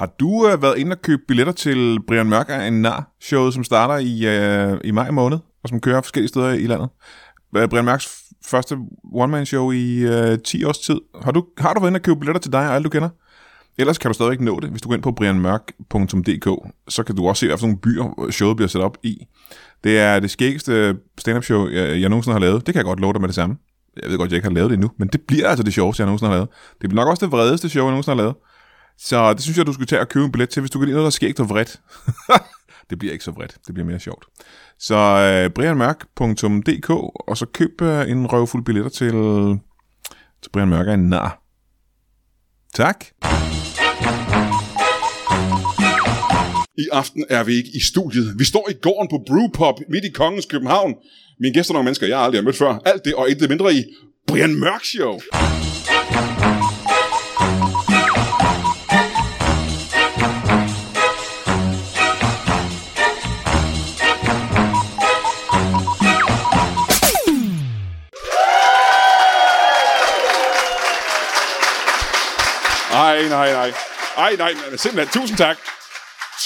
Har du øh, været inde og købe billetter til Brian Mørk er en nar showet, som starter i, øh, i maj måned, og som kører forskellige steder i landet? Øh, Brian Mørks første one-man-show i øh, 10 års tid. Har du, har du været inde og købe billetter til dig og alle, du kender? Ellers kan du stadigvæk nå det, hvis du går ind på brianmørk.dk, så kan du også se, hvad for nogle byer øh, showet bliver sat op i. Det er det skæggeste stand-up show, jeg, jeg nogensinde har lavet. Det kan jeg godt love dig med det samme. Jeg ved godt, jeg ikke har lavet det endnu, men det bliver altså det sjoveste, jeg nogensinde har lavet. Det bliver nok også det vredeste show, jeg nogensinde har lavet. Så det synes jeg, du skulle tage og købe en billet til, hvis du kan lide noget, der sker ikke så vredt. det bliver ikke så vredt, det bliver mere sjovt. Så øh, brianmørk.dk, og så køb øh, en røvfuld billetter til, til Brian Mørk er en nar. Tak. I aften er vi ikke i studiet. Vi står i gården på Brewpub midt i Kongens København. Mine gæster er nogle mennesker, jeg aldrig har mødt før. Alt det og intet mindre i Brian Mørk Show. Nej, nej, nej. Ej, nej, nej, simpelthen. Tusind tak.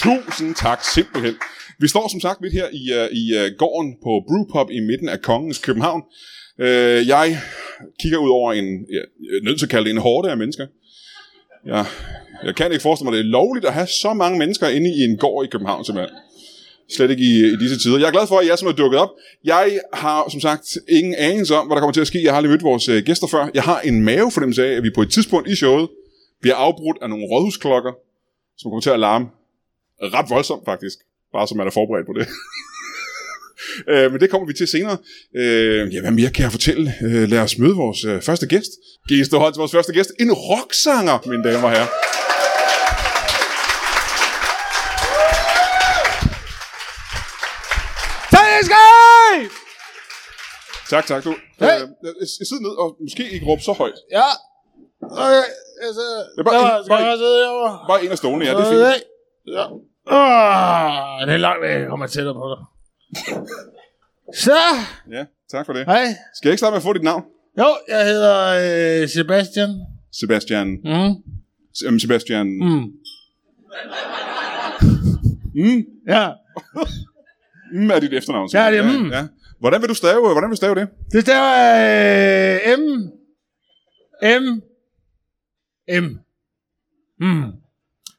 Tusind tak, simpelthen. Vi står som sagt midt her i, uh, i uh, gården på Brewpub i midten af Kongens København. Uh, jeg kigger ud over en, jeg er nødt til at kalde det en hårde af mennesker. Jeg, jeg kan ikke forestille mig, at det er lovligt at have så mange mennesker inde i en gård i København, simpelthen. Slet ikke i, i disse tider. Jeg er glad for, at jeg som er dukket op. Jeg har som sagt ingen anelse om, hvad der kommer til at ske. Jeg har aldrig mødt vores uh, gæster før. Jeg har en mavefornemmelse af, at vi på et tidspunkt i showet bliver afbrudt af nogle rådhusklokker, som kommer til at larme ret voldsomt faktisk, bare så man er forberedt på det. øh, men det kommer vi til senere. Øh, ja, hvad mere kan jeg fortælle? Øh, lad os møde vores øh, første gæst. Giv I stå hold til vores første gæst. En rocksanger, mine damer og herrer. Tak, tak. Du, øh, sidder ned og måske ikke råbe så højt. Ja. Okay, altså, Det er bare der en- bare sidde herovre. Bare en af stolene, ja, det er fint. Okay. Ja. Ah, det er langt væk, jeg kommer tættere på dig. Så, Ja, tak for det. hej. Skal jeg ikke starte med at få dit navn? Jo, jeg hedder øh, Sebastian. Sebastian. Mm. Øhm, Sebastian. Mm. Mm. Ja, Mm er dit efternavn. Ja, det er ja, mm. ja. Hvordan vil du stave, hvordan vil du stave det? det staver øh, M. M. M. Mm.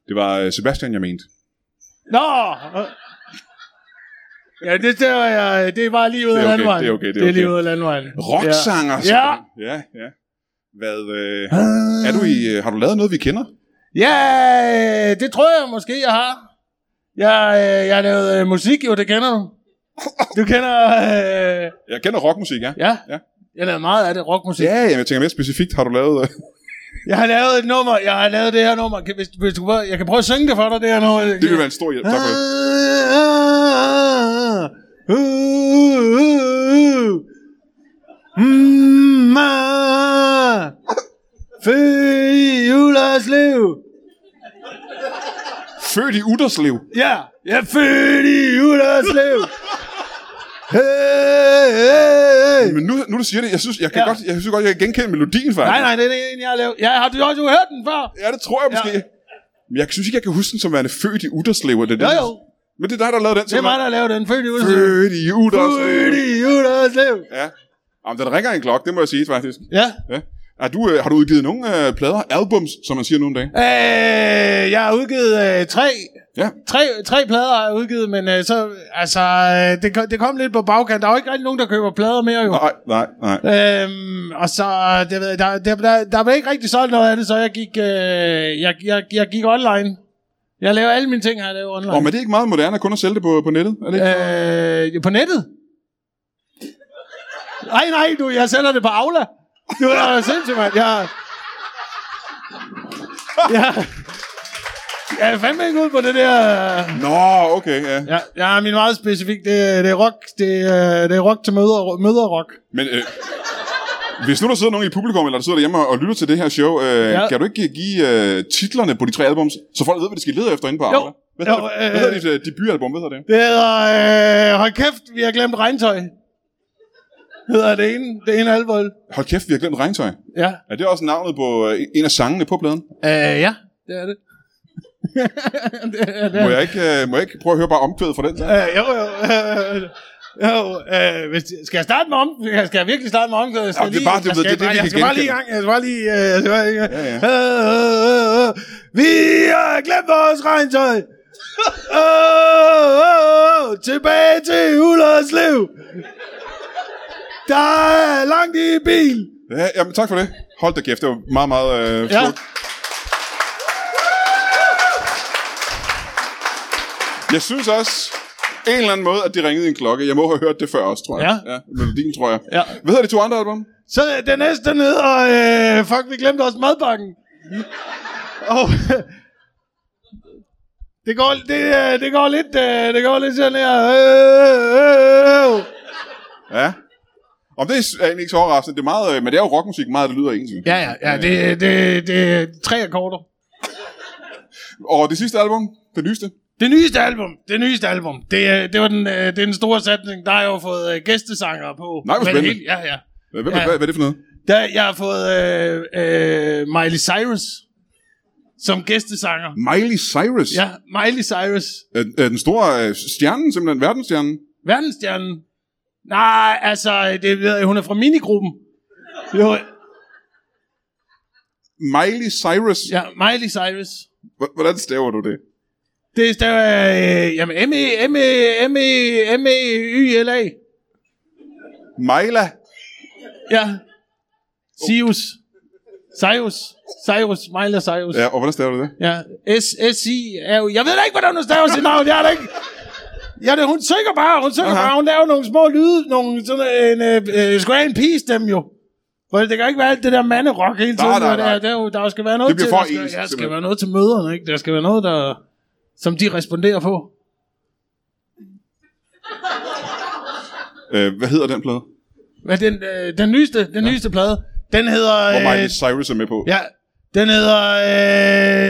Det var øh, Sebastian, jeg mente. Nå! Ja, det staver jeg. Det er bare lige ud Det af er okay, landvejen. det er okay, det er det er lige okay. ud af landvejen. Rocksanger. Ja. Ja, ja. Hvad, øh, er du i, øh, har du lavet noget, vi kender? Ja, det tror jeg måske, jeg har. Jeg, øh, jeg har lavet øh, musik, jo, det kender du. Du kender... Øh, Jeg kender rockmusik, ja. ja. Ja. Jeg har lavet meget af det, rockmusik. Ja, jeg tænker mere specifikt, har du lavet... Øh, Jeg har lavet et nummer, jeg har lavet det her nummer. Kan, hvis, hvis du, jeg kan prøve at synge det for dig, det her nummer. det vil være en stor hjælp, tak for det. Født i Ullerslev. Født i Utterslev. Ja, jeg er født i Ullerslev. Hey, hey, hey. Men nu, nu du siger det, jeg synes, jeg kan, Ja. godt, jeg synes godt, jeg kan genkende melodien faktisk. Nej, nej, det er en, jeg har lavet. Ja, har du også hørt den før? Ja, det tror jeg måske. Ja. Men jeg synes ikke, jeg kan huske den som værende født i Utterslev. Er det Jo, jo. Men det er dig, der lavet den. Det er mig, der lavet den. Født i Ullerslev. Født i Utterslev. Født i Ullerslev. Ja. Jamen, den ringer en klokke, det må jeg sige faktisk. Ja. Ja. Er du, øh, har du udgivet nogle øh, plader, albums, som man siger nu om dagen? Øh, jeg har udgivet øh, tre, Ja. tre, tre plader jeg udgivet, men øh, så, altså, øh, det, kom- det kom lidt på bagkant. Der er jo ikke rigtig nogen, der køber plader mere jo. Nej, nej, nej. Øhm, og så, det, ved jeg, der, der, der, der blev ikke rigtig solgt noget af det, så jeg gik, øh, jeg, jeg, jeg gik online. Jeg laver alle mine ting, har jeg lavet online. Åh, men det er ikke meget moderne kun at sælge det på, på nettet, er det ikke? Øh, på nettet? Nej, nej, du, jeg sender det på Aula. Du er sindssygt, mand. Jeg... Jeg... Jeg er fandme ikke ude på det der... Nå, okay, ja. Ja, er min meget specifik. Det, det er rock. Det, er- det er rock til møder, møderrock. Men øh, hvis nu der sidder nogen i publikum, eller der sidder derhjemme og, lytter til det her show, øh, ja. Ja. kan du ikke give øh, titlerne på de tre albums, så folk ved, hvad de skal lede efter inde på Jo. Aula? Hvad, Jo, hedder, det? øh, hvad hedder dit øh, debutalbum? Hvad hedder det? Det hedder... Øh, hold kæft, vi har glemt regntøj. Hedder det ene, det ene album. Hold kæft, vi har glemt regntøj. Ja. Er det også navnet på øh, en af sangene på pladen? Øh, ja, det er det. det, det, Må jeg ikke, øh, må jeg ikke prøve at høre bare omkvædet fra den sang? Øh, jo, jo. Øh, jo, øh, hvis, skal jeg starte med om? Skal jeg virkelig starte med om? Skal Ja, det er bare- det- jeg det- skal, det- det- vi jeg skal bare lige i gang. Jeg skal bare lige... øh, Jeg skal bare lige Ja, ja. Øh, øh, øh, vi har glemt vores regntøj. Øh, øh, øh, tilbage til Ullerslev. Der er langt i bil. Ja, jamen, tak for det. Hold da kæft, det var meget, meget øh, Ja. smukt. Jeg synes også, en eller anden måde, at det ringede en klokke. Jeg må have hørt det før også, tror jeg. Ja. ja melodien, tror jeg. Ja. Hvad hedder de to andre album? Så den næste den hedder, øh, fuck, vi glemte også madpakken. Og det går, det, øh, det går lidt, øh, det går lidt sådan her. Øh, øh, øh. Ja. Om det er egentlig ikke så overraskende. Det er meget, øh, men det er jo rockmusik, meget det lyder jo. Ja, ja, ja, det, det, det er tre akkorder. Og det sidste album, det nyeste. Det nyeste album, det nyeste album, det, er- det var den, øh, det er den store satsning. Der har jeg jo fået øh, gæstesanger på. Nej, hvor spændende. helt- Ja, ja. Hvad, hvad, Ja. hvad, hvad er det for noget? Der, jeg har fået øh, øh, Miley Cyrus som gæstesanger. Miley Cyrus. Ja, Miley Cyrus. Er, er den store øh, stjerne, simpelthen verdensstjernen. Verdensstjernen? Nej, altså, det, ved jeg, hun er fra minigruppen. Jo, Miley Cyrus. ja, Miley Cyrus. Hvordan staver du det? Det er stadig, øh, jamen, M-E, M-E, M-E, M-E-Y-L-A. Myla. Ja. Sirius. Cyrus. Cyrus. Miley Cyrus. Ja, og hvordan staver du det? Ja. S-S-I er jo... Jeg ved da ikke, hvordan hun staver sit navn. Jeg er da ikke... Ja, det, hun synger bare, hun synger Aha. bare, hun laver nogle små lyde, nogle sådan en, øh, øh, sgu have en pige stemme jo. For det kan ikke være alt det der manderock hele tiden. Nej, nej, nej. Der, der, er der skal være noget Det bliver til, for der skal, ens, ja, skal være noget til møderne, ikke? Der skal være noget, der, som de responderer på. Øh, hvad hedder den plade? Hvad den, øh, den nyeste, den nyeste plade, den hedder... Hvor Miley Øh, Cyrus er med på. ja, den hedder...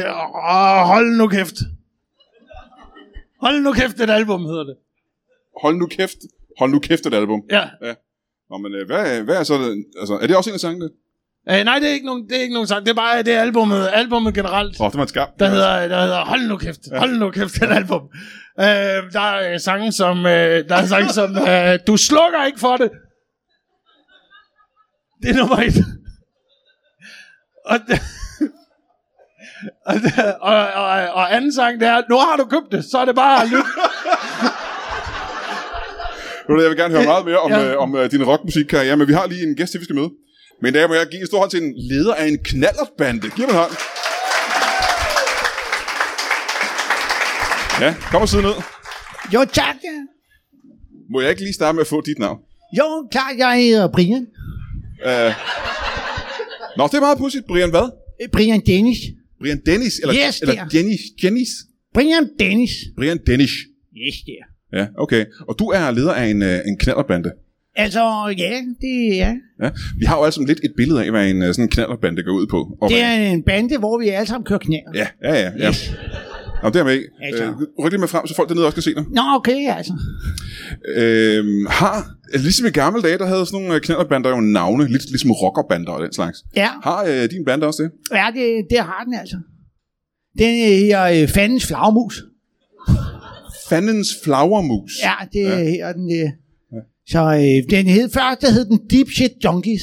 Øh, åh, hold nu kæft. Hold nu kæft, et album hedder det. Hold nu kæft. Hold nu kæft et album. Ja. Nå, men øh, hvad, hvad er så det? Altså, er det også en af sangene? Øh, nej, det er ikke nogen, det er ikke nogen sang. Det er bare det er albumet, albumet generelt. Åh, oh, det var en skam. Der hedder, der hedder Hold nu kæft, hold nu kæft, et album. Øh, der er sange som, øh, der er sange som, øh, du slukker ikke for det. Det er nummer et. Og, og, og, og, og anden sang, det er, nu har du købt det, så er det bare at lytte. Jeg vil gerne høre meget mere om, Ja. ja. øh, om øh, din rockmusikkarriere, men vi har lige en gæst vi skal møde. Men der må jeg give en stor hånd til en leder af en knallertbande. Giv mig en hånd. Ja, kom og sidde ned. Jo, tak. Må jeg ikke lige starte med at få dit navn? Jo, klar, jeg hedder Brian. Uh... Nå, det er meget pudsigt. Brian hvad? Øh, Brian Dennis. Brian Dennis? Eller, Yes, eller er. Dennis? Dennis? Brian Dennis. Brian Dennis. Yes, det er. Ja, okay. Og du er leder af en, øh, en knallerbande. Altså, ja, det er. Ja. Vi har jo altså lidt et billede af, hvad en øh, sådan knallerbande går ud på. Og Det er en bande, hvor vi alle sammen kører knæ. Ja, ja, ja. ja. Yes. Nå, det er med. Altså. Øh, ryk lige med frem, så folk dernede også kan se dig. Nå, okay, altså. Øhm, har, ligesom i gamle dage, der havde sådan nogle øh, knallerbander jo navne, lidt ligesom rockerbander og den slags. Ja, Har øh, din bande også det? ja det, det har den altså. Den her øh, fandens flagmus. Fandens Flagermus. Ja, det ja. her den der. Så øh, den hed først, der hed den Deep Shit Junkies.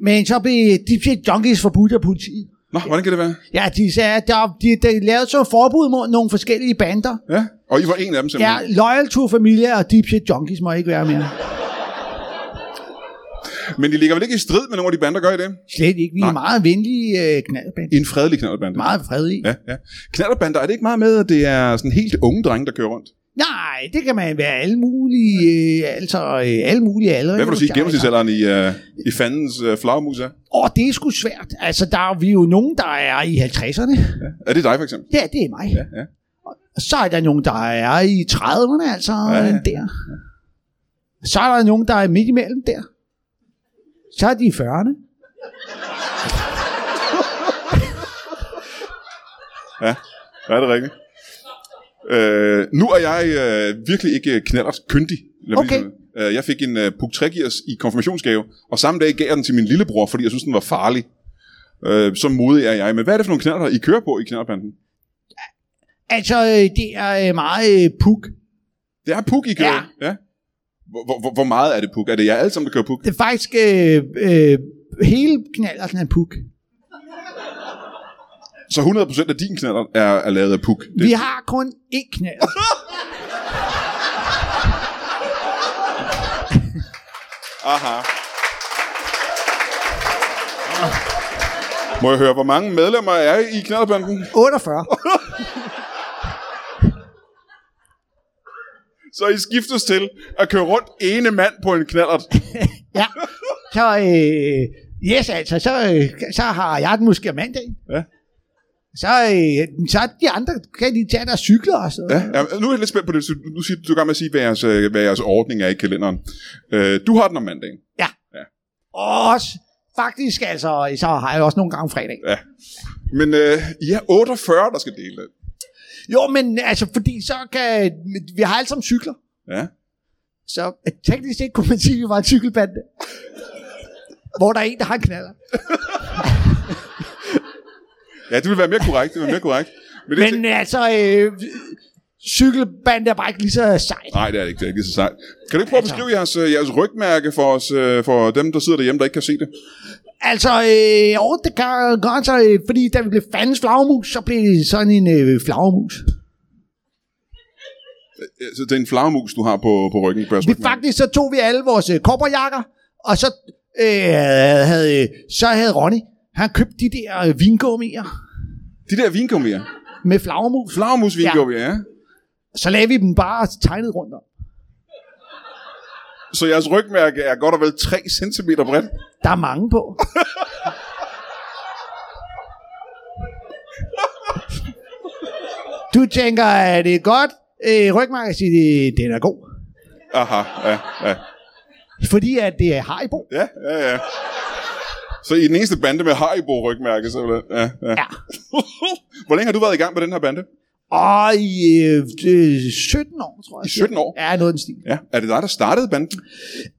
Men så blev Deep Shit Junkies forbudt af politiet. Nå, hvordan kan det være? Ja, de sagde, at der, de, de lavede så forbud mod nogle forskellige bander. Ja, og I var en af dem Ja, simpelthen. Loyal to Familia og Deep Shit Junkies må ikke være mere. Men de ligger vel ikke i strid med nogle af de bander, gør I det? Slet ikke. Vi er Nej. meget venlige øh, en fredelig knallerbande. Meget fredelige. Ja, ja. Knallerbander, er det ikke meget med, at det er sådan helt unge drenge, der kører rundt? Nej, det kan man være alle mulige, øh, altså øh, alle mulige aldre. Hvad vil du sige, gennemsnitsalderen i, uh, i fandens uh, Flagermus er? Åh, det er sgu svært. Altså, der er vi jo nogen, der er i 50'erne. Er det dig for eksempel? Ja, det er mig. Ja, ja. Og så er der nogen, der er i 30'erne, altså Ja, ja, ja. ja. der. Så er der nogen, der er midt imellem der. Så er de i 40'erne. Ja, er det rigtigt? Øh, nu er jeg øh, virkelig ikke knallert kyndig. Okay. Øh, jeg fik en øh, Puk 3 i konfirmationsgave, og samme dag gav jeg den til min lillebror, fordi jeg synes, den var farlig. Øh, så modig er jeg. Men hvad er det for nogle knaller, I kører på i knallerbanden? Altså, øh, det er øh, meget øh, puk. Det er puk, I kører. Ja. ja. Hvor, hvor, hvor meget er det puk? Er det jer alle sammen, der kører puk? Det er faktisk øh, øh, hele knallerten er puk. Så 100% af din knaller er, er lavet af puk. Det, Vi har kun én knaller. Aha. Må jeg høre, hvor mange medlemmer er I knallerbanden? 48. Så I skiftes til at køre rundt ene mand på en knallert. Ja. Så, øh, yes, altså, så, øh, så har jeg den måske om mandagen. Ja. Så, øh, så de andre kan de tage deres cykler og så. Ja, ja, nu er jeg lidt spændt på det. Nu siger du gang med at sige, hvad jeres, øh, hvad jeres ordning er i kalenderen. Øh, du har den om mandagen. Og også, faktisk, altså, så har jeg også nogle gange fredag. Ja. Men øh, I er 48, der skal dele det. Jo, men altså, fordi så kan... Vi har alle sammen cykler. Ja. Så øh, teknisk set kunne man sige, at vi var en cykelbande. hvor der er en, der har en knaller. Ja, det vil være mere korrekt. Det vil være mere korrekt. Men, det, Men altså, øh, cykelbande er bare ikke lige så sejt. Nej, det er det ikke. Det er ikke lige så sejt. Kan du ikke prøve at beskrive jeres, øh, jeres rygmærke for os, øh, for dem, der sidder derhjemme, der ikke kan se det? Altså, øh, jo, det kan godt, så, øh, fordi da vi blev fandens flagmus, så blev det sådan en øh, flagmus. Så det er en flagermus, du har på, på ryggen. Vi faktisk, så tog vi alle vores øh, kopperjakker, og så, øh, havde, så havde Ronny, han købt de der øh, vingummier De der vingummier. med flagmus. Flagermus vingummier, ja. Så lagde vi dem bare tegnet rundt om. Så jeres rygmærke er godt og vel 3 cm bredt. Der er mange på. Du tænker, at det er godt? Øh, rygmærke siger, det, den er god. Aha, ja, ja. Fordi at det er Haribo. Ja, ja, ja. Så I er den eneste bande med Haribo rygmærke, simpelthen. Ja, ja. Ja. Hvor længe har du været i gang med den her bande? Og i øh, øh, 17 år, tror jeg. I 17 år? Ja, noget af den stil. Ja. Er det dig, der startede banden?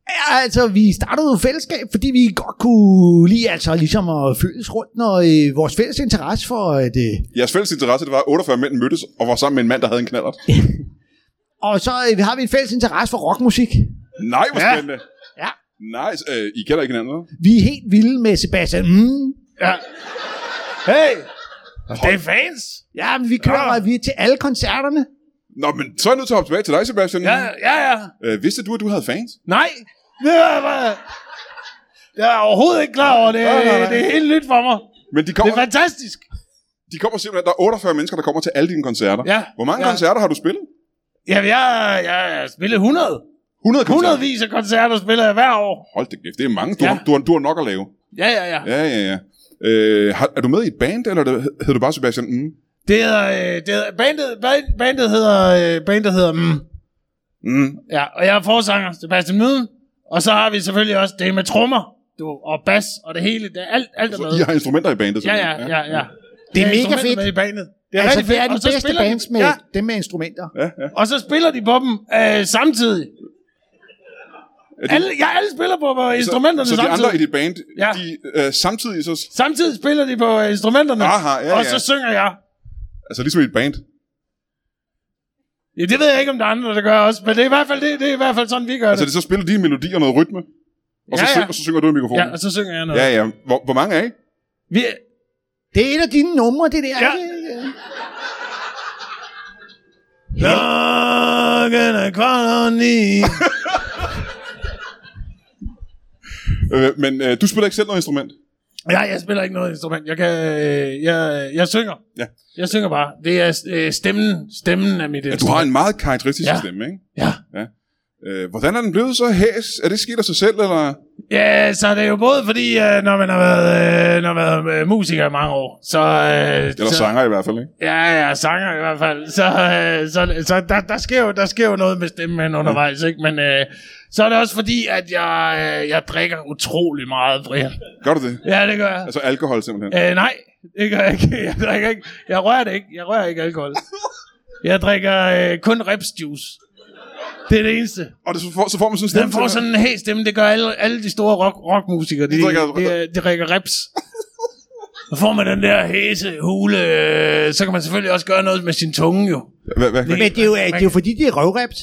Ja, altså, vi startede jo et fællesskab, fordi vi godt kunne lide altså ligesom at følges rundt, når øh, vores fælles interesse for at... Øh, Jeres fælles interesse, det var, at 48 mænd mødtes og var sammen med en mand, der havde en knallert. og så øh, har vi et fælles interesse for rockmusik. Nej, hvor spændende. Ja. Nice. Øh, I kender ikke hinanden, hva'? Vi er helt vilde med Sebastian. Mm. Ja. Hey! Det er fans. Ja, men vi kører ja. vi er til alle koncerterne. Nå, men så er jeg nødt til at hoppe tilbage til dig, Sebastian. Ja, ja, ja. Øh, vidste du, at du havde fans? Nej. Det er, det er jeg overhovedet ikke klar over. Det, Nej, nej, nej. det er helt nyt for mig. Men de Det kommer, er fantastisk. de kommer simpelthen, der er 48 mennesker, der kommer til alle dine koncerter. Ja. Hvor mange Ja. koncerter har du spillet? Jamen, jeg, jeg, jeg spiller 100. 100 koncerter? Hundredvis af koncerter spiller jeg hver år. Hold da kæft, det er mange. Du, Ja. har, du, har, du har nok at lave. Ja, ja, ja. Ja, ja, ja. Øh, har, er du med i et band, eller er det- hedder du bare Sebastian? Mm. Det hedder, øh, det hedder bandet, band- bandet hedder, øh, bandet hedder, mm. Mm. ja, og jeg er forsanger, Sebastian Myden, og så har vi selvfølgelig også det med trommer, du, og bas, og det hele, det er alt, alt er Så med. I har instrumenter i bandet? Ja, simpelthen? ja, ja, ja. Det er mega fedt. Med i bandet. Det er Altså, rigtig det fedt. er de Og så bedste bands med Ja, dem med instrumenter. ja, ja. og så spiller de på dem øh, samtidig. Er de, Alle, ja, alle spiller på, på instrumenterne så, så de samtidig. andre i dit band, Ja. de, øh, samtidig så... Samtidig spiller de på øh, instrumenterne, Aha, ja, og ja. så synger jeg. Altså ligesom i et band. Ja, det ved jeg ikke, om der er andre, der gør også, men det er i hvert fald, det, det er i hvert fald sådan, vi gør Altså det. det så spiller de en melodi og noget rytme, og så, Ja, ja. synger, og så synger du i mikrofonen. Ja, og så synger jeg noget. ja. ja. Hvor, hvor mange er I? Vi, Det er et af dine numre, det der. Ja. Klokken er kvart og ni. Øh, men øh, du spiller ikke selv noget instrument? Ja, jeg spiller ikke noget instrument. Jeg kan, øh, jeg, jeg synger. Ja. Jeg synger bare. Det er øh, stemmen, stemmen af mit Ja, du har en meget karakteristisk Ja. stemme, ikke? Ja. Øh, hvordan er den blevet så hæs? Er det sket af sig selv, eller? Ja, så det er jo både fordi, øh, når man har været, øh, når man har været øh, musiker i mange år, så... Øh, Eller så, sanger i hvert fald, ikke? Ja, ja, sanger i hvert fald. Så, øh, så, så der, der, sker jo, der sker jo noget med stemmen undervejs, ikke? Men øh, så er det også fordi, at jeg, øh, jeg drikker utrolig meget, Brian. Gør du det? Ja, det gør jeg. Altså alkohol simpelthen? Øh, nej, det gør jeg ikke. Jeg drikker ikke. Jeg rører det ikke. Jeg rører ikke alkohol. Jeg drikker øh, kun reps juice. Det er det eneste. Og det, så, får, så får man sådan en stemme Den får sådan en hæs stemme. Det gør alle, alle de store rock, rockmusikere. De, De drikker- de, de, de drikker reps. Så får man den der hæse hule, øh, så kan man selvfølgelig også gøre noget med sin tunge jo. Hvad, hvad, hvad? Men det er jo, det er jo fordi, det er røvrept.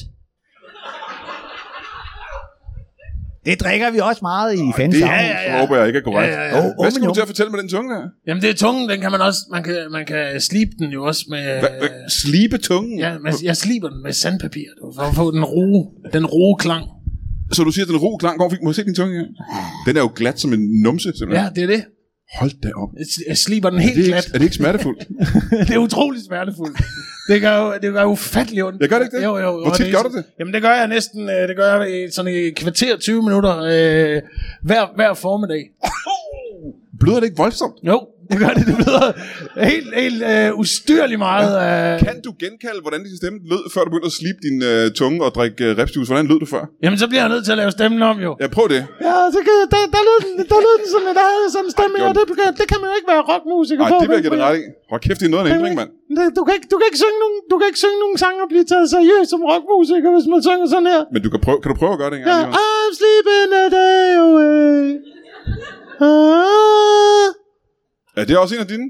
Det drikker vi også meget i fans Det Ja, ja, håber jeg ikke er korrekt. Ja, ja, ja. Oh, Hvad skal men du til at fortælle med den tunge der? Jamen det er tungen, den kan man også, man kan, man kan slibe den jo også med... Hvad, hvad, slibe tungen? Ja, men jeg sliber den med sandpapir, du, for at få den ro, den ro klang. Så du siger, at den ro klang går. Må jeg se din tunge her? Den er jo glat som en numse, simpelthen. Ja, det er det. Hold da op. Jeg sliber den helt det, glat. ikke, er det ikke smertefuldt? det er utroligt smertefuldt. Det gør jo, det gør jo ufattelig ondt. Jeg gør det ikke det? Jo, jo. Hvor tit er gør du det? Jamen det gør jeg næsten, øh, det gør jeg i sådan i kvarter 20 minutter øh, hver, hver formiddag. Bløder det ikke voldsomt? Jo, det gør det. Det bliver helt, helt øh, ustyrligt meget. Øh, Kan du genkalde, hvordan din stemme lød, før du begyndte at slibe din øh, tunge og drikke øh, repsjuice? Hvordan lød du før? jamen så bliver jeg nødt til at lave stemmen om jo. Ja, prøv det. Ja, så kan, der, der, lød den, der sådan, der havde sådan en stemme, Ej, og det, det kan man jo ikke være rockmusiker Nej, på. det vil jeg give ret i. Hold kæft, det er noget af en ændring, mand. Du kan, ikke, du, kan ikke synge nogen, du kan ikke synge nogen sange og blive taget seriøst som rockmusiker, hvis man synger sådan her. Men du kan, prøve, kan du prøve at gøre det en gang? Ja, Jonas? I'm sleeping a day away. Ah, Er det også en af dine?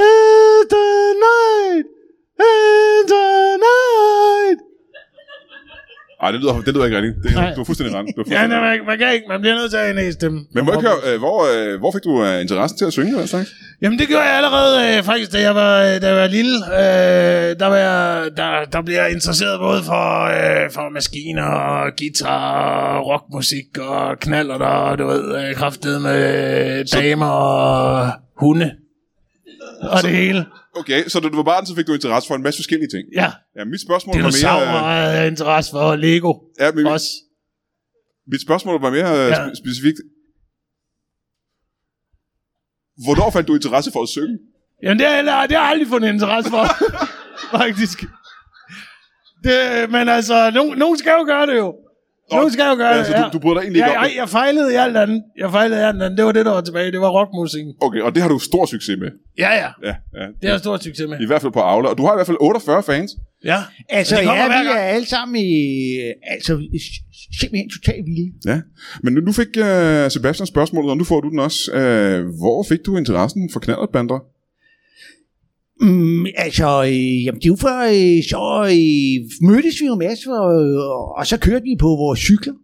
there's the night, and the night. Nej, det lyder, det lyder ikke rigtigt. Det, Nej. du er fuldstændig ret. Du er Ja, fuldstændig nej, ret. man, man, kan ikke, man bliver nødt til at en e-stemme. Men må jeg høre, øh, hvor, øh, hvor fik du øh, interessen til at synge? Hvad slags? Jamen det gjorde jeg allerede øh, faktisk, da jeg var, da jeg var lille. Øh, der, var jeg, der, der blev jeg interesseret både for, øh, for maskiner, og guitar, og rockmusik og knaller der, du ved, øh, kraftet med damer og hunde. Og det hele. Okay, så da du var barn, så fik du interesse for en masse forskellige ting. Ja, Ja, mit spørgsmål var dinosaurer mere... Øh, havde jeg interesse for, Lego ja, men, også. mit spørgsmål var mere øh, Ja. spe- specifikt. Hvornår fandt du interesse for at synge? Jamen, det har, jeg, det har jeg aldrig fundet interesse for, faktisk. Det, men altså, nogen, nogen skal jo gøre det jo. Nogen skal jo gøre Altså, det, du, du bryder dig egentlig Ja, ikke om jeg, jeg fejlede i alt andet. Jeg fejlede i alt andet. Det var det, der var tilbage. Det var rockmusikken. Okay, og det har du stor succes med. Ja, ja. Ja, ja. Det har jeg stor succes med. I hvert fald på Aula. Og du har i hvert fald 48 fans. Ja. Altså, ja, vi gang. er alle sammen i, altså, simpelthen totalt vilde. Ja. Men nu, nu fik uh, Sebastian spørgsmålet, og nu får du den også. Uh, hvor fik du interessen for knallertbander? Mm, altså, øh, jamen, det jo for, øh, så øh, mødtes vi jo masser, og, og så kørte vi på vores cykler.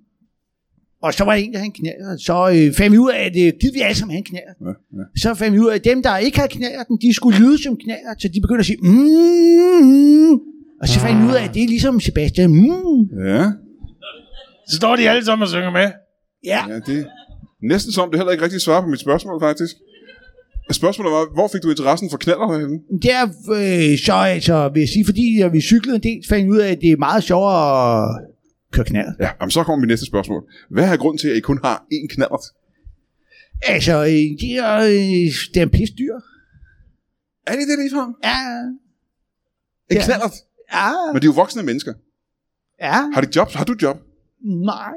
Og så var der en, der havde en knæder. Så øh, fandt vi ud af, at øh, givet vi alle sammen have en. Ja, ja. Så fandt vi ud af, at dem, der ikke havde knæder, de skulle lyde som knæder. Så de begyndte at sige, mm, og så fandt vi ud af, at det er ligesom Sebastian. Mm. Ja, Så står de alle sammen og synger med. Ja, ja det næsten som, det heller ikke rigtig svar på mit spørgsmål, faktisk. Spørgsmålet var, hvor fik du interessen for knaller henne? det er øh, så altså, vil jeg sige, fordi at vi cyklede en del, fandt ud af, at det er meget sjovere at køre knæder. Ja, jamen, så kommer mit næste spørgsmål. Hvad er grunden til, at I kun har én knallert? Altså, øh, det er, øh, det er en pis dyr. Er det det, ligefrem? Ja, En Ja. knallert? ja, Men de er jo voksne mennesker. ja, Har de jobs? Har du job? nej.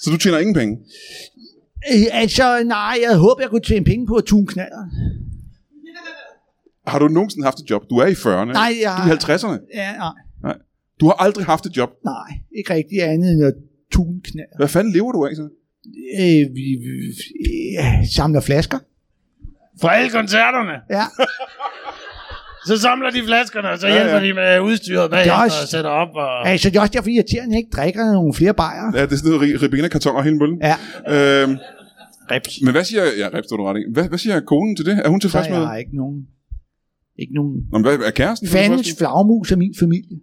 Så du tjener ingen penge? Øh, altså, nej, jeg håber, jeg kunne tjene penge på at tune knaller. Har du nogensinde haft et job? Du er i 40'erne. Nej, jeg Du er i 50'erne. Ja, nej, Nej. Du har aldrig haft et job. nej, ikke rigtig andet end at tune knaller. Hvad fanden lever du af så? Øh, vi, vi ja, samler flasker. Fra alle koncerterne. Ja, Så samler de flaskerne, og så Ja, hjælper ja. de med udstyret bagefter også- og sætter op. Og... altså, det er også derfor irriterende, ikke drikker nogle flere bajer. Ja, det er sådan noget ri- ribena-kartoner hele møllen. Ja, Øhm, reps. men hvad siger... Ja, står du ret i. Hvad, hvad siger konen til det? Er hun tilfreds med jeg det? har ikke nogen, ikke nogen Nå, men hvad, er kæresten fandens flagmus af min familie.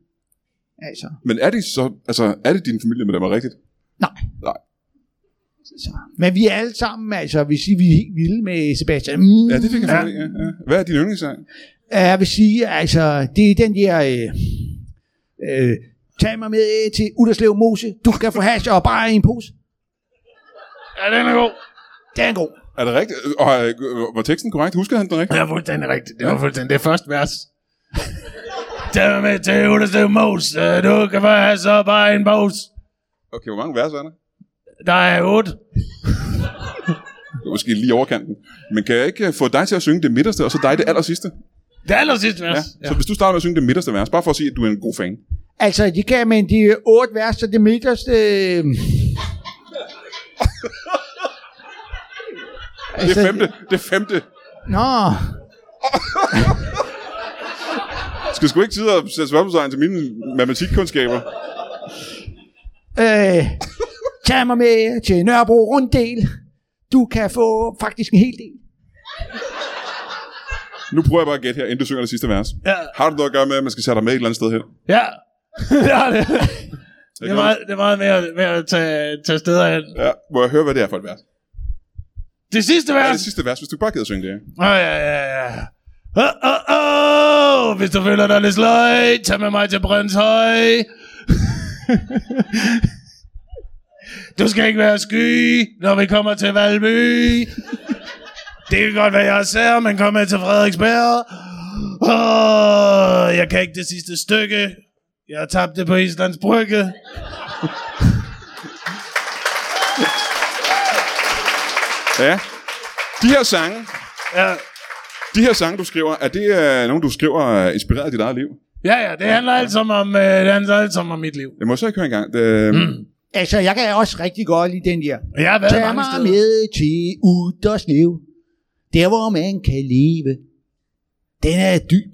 Altså, Men er det så... Altså, er det din familie med dem er rigtigt? nej. Nej. Så. Men vi er alle sammen, altså, hvis I vi er helt vilde med Sebastian. Mm, Ja, det fik jeg Ja. ja. ja, ja. Hvad er din yndlingssang? Jeg vil sige, altså, det er den der... Øh, øh, tag mig med til Udderslev Mose. Du kan få hash og bare en pose. Ja, den er god. Det er god. Er det rigtigt? Og øh, var teksten korrekt? Husker han den rigtigt? Det var fuldstændig rigtigt. Det var fuldstændig det er første vers. Tag med til Udderslev Mos. Øh, Du kan få have så bare en bos. Okay, hvor mange vers er der? Der er otte. Det var måske lige overkanten. Men kan jeg ikke øh, få dig til at synge det midterste, og så dig det aller sidste? Det aller sidste vers. Ja. Ja. Så hvis du starter med at synge det midterste vers, bare for at sige, at du er en god fan. Altså, de kan, men de er otte vers, så det midterste... Øh, Det femte. Det femte. Nå, Skal sgu ikke sidde og sætte spørgsmålstegn til mine matematikkundskaber. øh, tag mig med til Nørrebro Runddel. Du kan få faktisk en hel del. Nu prøver jeg bare at gætte her, inden du synger det sidste vers. Ja, Har du noget at gøre med, at man skal sætte dig med et eller andet sted hen? ja. ja det, det, er meget, det er meget mere, mere at tage, tage steder hen. Ja, må jeg høre, hvad det er for et vers? Det sidste Ja, vers. det sidste vers, hvis du bare gider synge det. Åh, ja, ja, ja. Åh, åh, åh, hvis du føler dig lidt sløj, tag med mig til Brøndshøj. du skal ikke være sky, når vi kommer til Valby. Det kan godt være, jeg er sær, men kom med til Frederiksberg. Åh, jeg kan ikke det sidste stykke. Jeg har tabt det på Islands Brygge. Ja. De her sange, Ja, de her sange, du skriver, er det uh, nogle, du skriver uh, inspireret af dit eget liv? ja, ja det handler alt sammen om, øh, det handler alt sammen om mit liv. Det må jeg så ikke høre engang. Det, mm. Altså, jeg kan også rigtig godt lide den der. Og Jeg har været Tag mig steder. med til Uderslev. Der, hvor man kan leve. Den er dyb.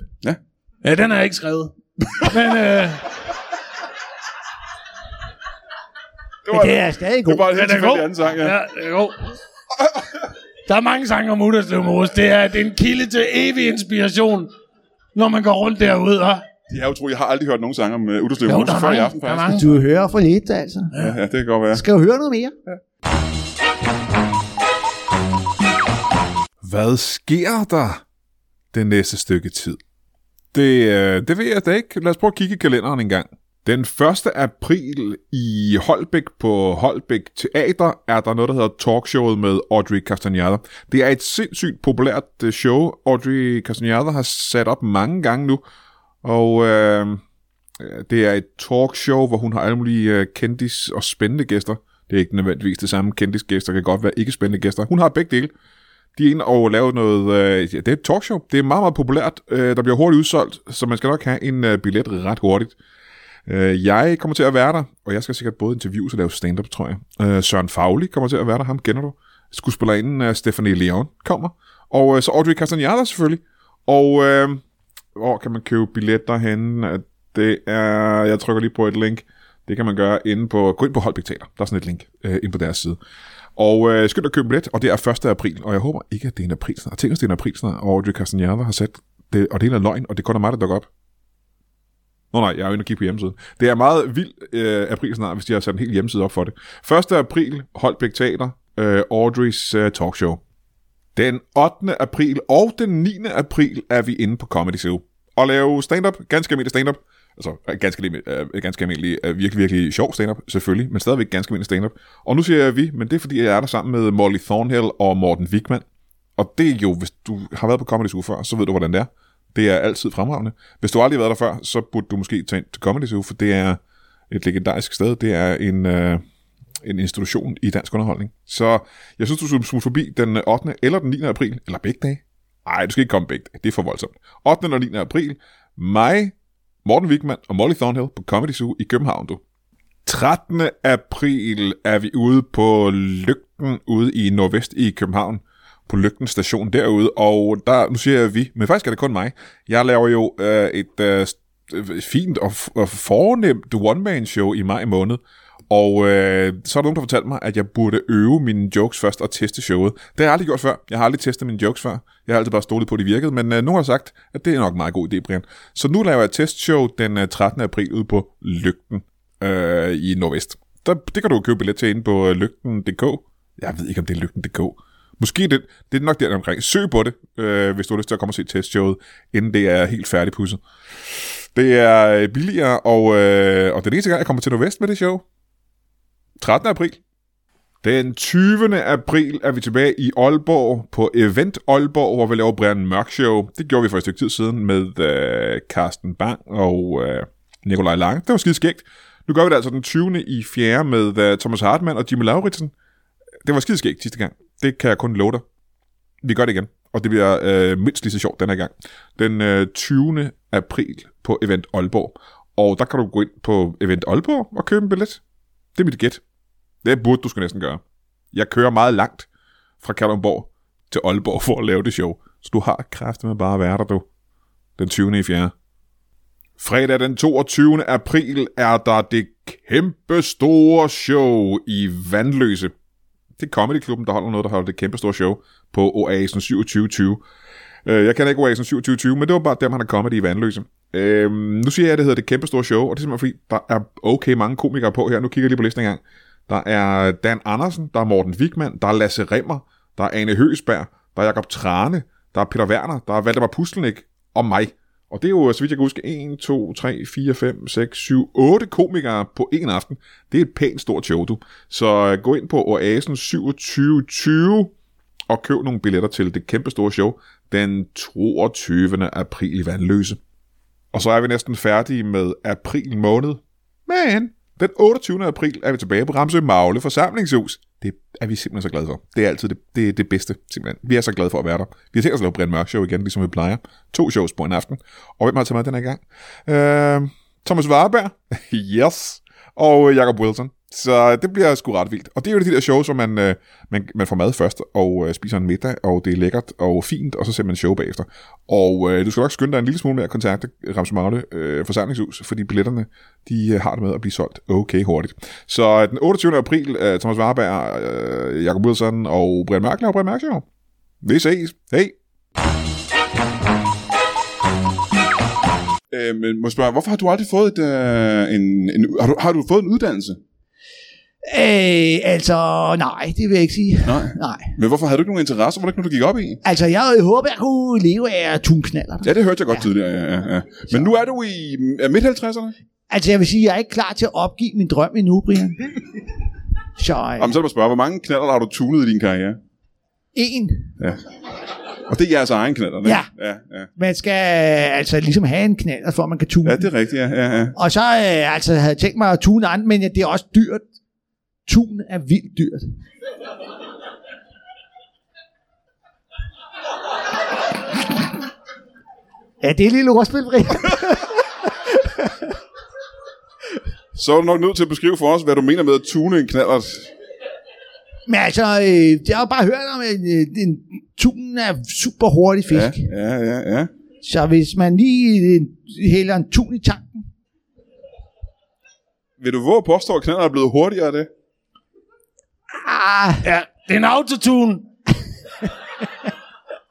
Ja, den har jeg ikke skrevet. Men, øh, det, Men det er stadig det god. var en helt Den er god. anden sang, ja. Ja, det er god. Der er mange sange om Udderslev Mose. Det er, det er en kilde til evig inspiration, når man går rundt derude. Og Det er utroligt. Jeg har aldrig hørt nogen sange om uh, Udderslev Mose før i mange. aften, Der er faktisk. mange. Du hører for lidt, altså. Ja, ja, det kan godt være. Skal du høre noget mere? Hvad sker der det næste stykke tid? Det, øh, det ved jeg da ikke. Lad os prøve at kigge i kalenderen en gang. Den 1. april i Holbæk på Holbæk Teater er der noget, der hedder Talkshowet med Audrey Castaneda. Det er et sindssygt populært øh, show, Audrey Castaneda har sat op mange gange nu. Og øh, øh, det er et talkshow, hvor hun har alle mulige øh, kendis og spændende gæster. Det er ikke nødvendigvis det samme kendisgæster, kan godt være ikke spændende gæster. Hun har begge dele. De er inde og lavet noget... Øh, ja, det er et talkshow. Det er meget, meget populært. Øh, der bliver hurtigt udsolgt, så man skal nok have en øh, billet ret hurtigt. Øh, jeg kommer til at være der, og jeg skal sikkert både interviews og lave stand-up, tror jeg. Øh, Søren Fagli kommer til at være der, ham kender du. Skuespillerinden uh, Stephanie Leon kommer. Og øh, så Audrey Castaneda selvfølgelig. Og øh, hvor kan man købe billetter henne? Det er... Jeg trykker lige på et link. Det kan man gøre inde på... Gå ind på Holbæk Teater. Der er sådan et link øh, inde på deres side. Og øh, skynd at købe billet, og det er 1. april. Og jeg håber ikke, at det er en april snart. Tænk, at det er en aprilsnart og Audrey Castaneda har sat det, og det er løgn, og det kun mig, der dukker op. Nå nej, jeg er jo inde og kigge på hjemmesiden. Det er meget vild øh, april snart, hvis de har sat en hel hjemmeside op for det. 1. april, Holbæk Teater, øh, Audreys øh, talkshow. Den 8. april og den 9. april er vi inde på Comedy Zoo. Og lave stand-up, ganske almindelig stand-up. Altså, øh, ganske, øh, ganske almindelig, øh, virkelig, virkelig sjov stand-up, selvfølgelig, men stadigvæk ganske almindelig stand-up. Og nu siger jeg vi, men det er fordi, jeg er der sammen med Molly Thornhill og Morten Wigman. Og det er jo, hvis du har været på Comedy Zoo før, så ved du, hvordan det er. Det er altid fremragende. Hvis du aldrig har været der før, så burde du måske tage ind til Comedy Zoo, for det er et legendarisk sted. Det er en, øh, en institution i dansk underholdning. Så jeg synes, du skulle smutte forbi den 8. eller den 9. april, eller begge dage. Nej, du skal ikke komme begge dage. Det er for voldsomt. 8. eller 9. april. Mig, Morten Wigman og Molly Thornhill på Comedy Zoo i København, du. 13. april er vi ude på Lygten ude i Nordvest i København på Lygten station derude, og der, nu siger jeg vi, men faktisk er det kun mig. Jeg laver jo øh, et øh, øh fint og, og fornemt one-man-show i maj måned, og øh, så er der nogen, der fortalte mig, at jeg burde øve mine jokes først og teste showet. Det har jeg aldrig gjort før. Jeg har aldrig testet mine jokes før. Jeg har altid bare stolet på, at de virkede, men øh, nogen har sagt, at det er nok en meget god idé, Brian. Så nu laver jeg et testshow den øh, 13. april ude på Lygten øh, i Nordvest. Der, det kan du købe billet til inde på øh, lygten.dk. Jeg ved ikke, om det er lygten.dk. Måske det, det er nok der omkring. Søg på det, øh, hvis du har lyst til at komme og se testshowet, inden det er helt færdigpudset. Det er øh, billigere, og, øh, og den eneste gang, jeg kommer til Nordvest med det show, 13. april. Den 20. april er vi tilbage i Aalborg på Event Aalborg, hvor vi laver Brian Mørk Show. Det gjorde vi for et stykke tid siden med øh, Carsten Bang og øh, Nikolaj Lange. Det var skide skægt. Nu gør vi det altså den 20. i 4. med øh, Thomas Hartmann og Jimmy Lauritsen. Det var skide skægt sidste gang. Det kan jeg kun love dig. Vi gør det igen, og det bliver øh, mindst lige så sjovt denne gang. Den øh, 20. april på Event Aalborg. Og der kan du gå ind på Event Aalborg og købe en billet. Det er mit gæt. Det burde du skal næsten gøre. Jeg kører meget langt fra Kalundborg til Aalborg for at lave det show. Så du har kræfter med bare at være der, du. Den 20. i 4. Fredag den 22. april er der det kæmpe store show i Vandløse. Det er Comedy Klubben, der holder noget, der holder det kæmpe store show på Oasen 2720. Øh, Jeg kender ikke Oasen 2720, men det var bare dem, han har comedy i Vandløse. Øh, nu siger jeg, at det hedder det kæmpe store show, og det er simpelthen fordi, der er okay mange komikere på her. Nu kigger jeg lige på listen en gang. Der er Dan Andersen, der er Morten Wigman, der er Lasse Remmer, der er Ane Høsberg, der er Jakob Trane, der er Peter Werner, der er Valdemar Pustelnik og mig. Og det er jo, så vidt jeg kan huske, 1, 2, 3, 4, 5, 6, 7, 8 komikere på en aften. Det er et pænt stort show, du. Så øh, gå ind på Oasen 2720 og køb nogle billetter til det kæmpe store show den 22. april i Vandløse. Og så er vi næsten færdige med april måned. Men den 28. april er vi tilbage på Ramsø Magle forsamlingshus. Det er vi simpelthen så glade for. Det er altid det, det, det bedste, simpelthen. Vi er så glade for at være der. Vi har tænkt os at lave Brian Mørk Show igen, ligesom vi plejer. To shows på en aften. Og hvem har taget med den her gang? Øh, Thomas Warberg. yes. Og øh, Jacob Wilson. Så det bliver sgu ret vildt. Og det er jo de der shows, hvor man, øh, man, man får mad først, og øh, spiser en middag, og det er lækkert og fint, og så ser man show bagefter. Og øh, du skal nok skynde dig en lille smule med at kontakte Ramse Magle øh, forsamlingshus, fordi billetterne, de øh, har det med at blive solgt okay hurtigt. Så øh, den 28. april, øh, Thomas Warberg, øh, Jakob Wilson og Brian Mærkler og Brian Mærkler. Vi ses. Hej. Øh, men må jeg spørge, hvorfor har du aldrig fået et, øh, en, en, har, du, har du fået en uddannelse? Øh, altså, nej, det vil jeg ikke sige. Nej. Nej. Men hvorfor havde du ikke nogen interesse? Var det ikke noget, du gik op i? Altså, jeg håber, jeg kunne leve af at tune knaller. Ja, det hørte jeg godt ja. tidligere, ja, ja, ja. Men nu er du i er midt-50'erne? Altså, jeg vil sige, jeg er ikke klar til at opgive min drøm endnu, Brian. Så øh, Jamen, så er spørge, hvor mange knaller har du tunet i din karriere? en. Ja. Og det er jeres egen knaller, ikke? Ja. ja, ja. Man skal øh, altså ligesom have en knaller, for at man kan tune Ja, det er rigtigt, ja, ja, ja. Og så øh, altså, havde jeg tænkt mig at tune andre, men det er også dyrt. Tun er vildt dyrt. Ja, det er lille ordspil. Så er du nok nødt til at beskrive for os, hvad du mener med at tune en knaller. Men altså, øh, jeg har jo bare hørt om, at øh, en tun er super hurtig fisk. Ja, Ja. ja, ja. Så hvis man lige øh, hælder en tun i tanken, Vil du våge at påstå, at knaller er blevet hurtigere af det? Ah, Ja, det er en autotune.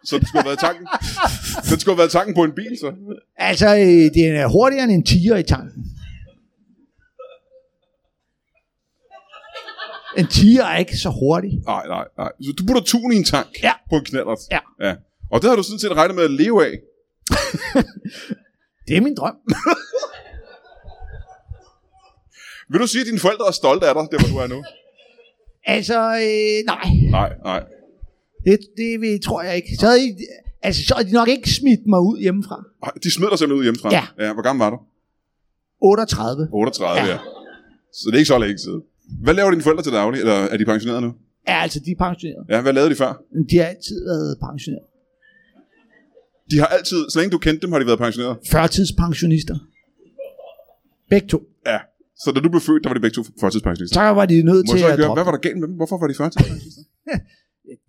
Så det skulle have været tanken. det skulle have været tanken på en bil, så. altså, øh, det er hurtigere end en tiger i tanken. En tiger er ikke så hurtig. Nej, nej, nej. Så du putter tun i en tank Ja. på en knallert. Ja. ja. Og det har du sådan set regnet med at leve af. Det er min drøm. Vil du sige, at dine forældre er stolte af dig, det hvor du er nu? Altså, øh, nej. Nej, nej. Det, det vil, tror jeg ikke. Så havde, I, altså, så havde de nok ikke smidt mig ud hjemmefra. Ej, De smed dig simpelthen ud hjemmefra. Ja. ja. Hvor gammel var du? 38. 38, ja. Ja. ja. Så det er ikke så længe siden. Hvad laver dine forældre til daglig? Eller er de pensioneret nu? Ja, altså, de er pensioneret. Ja, hvad lavede de før? De har altid været pensioneret. De har altid, så længe du kendte dem, har de været pensioneret. Førtidspensionister. Begge to. Ja. Så da du blev født, der var de begge to førtidspensionister. Så var de nødt Må til at høre, hvad var der galt med dem? Hvorfor var de førtidspensionister?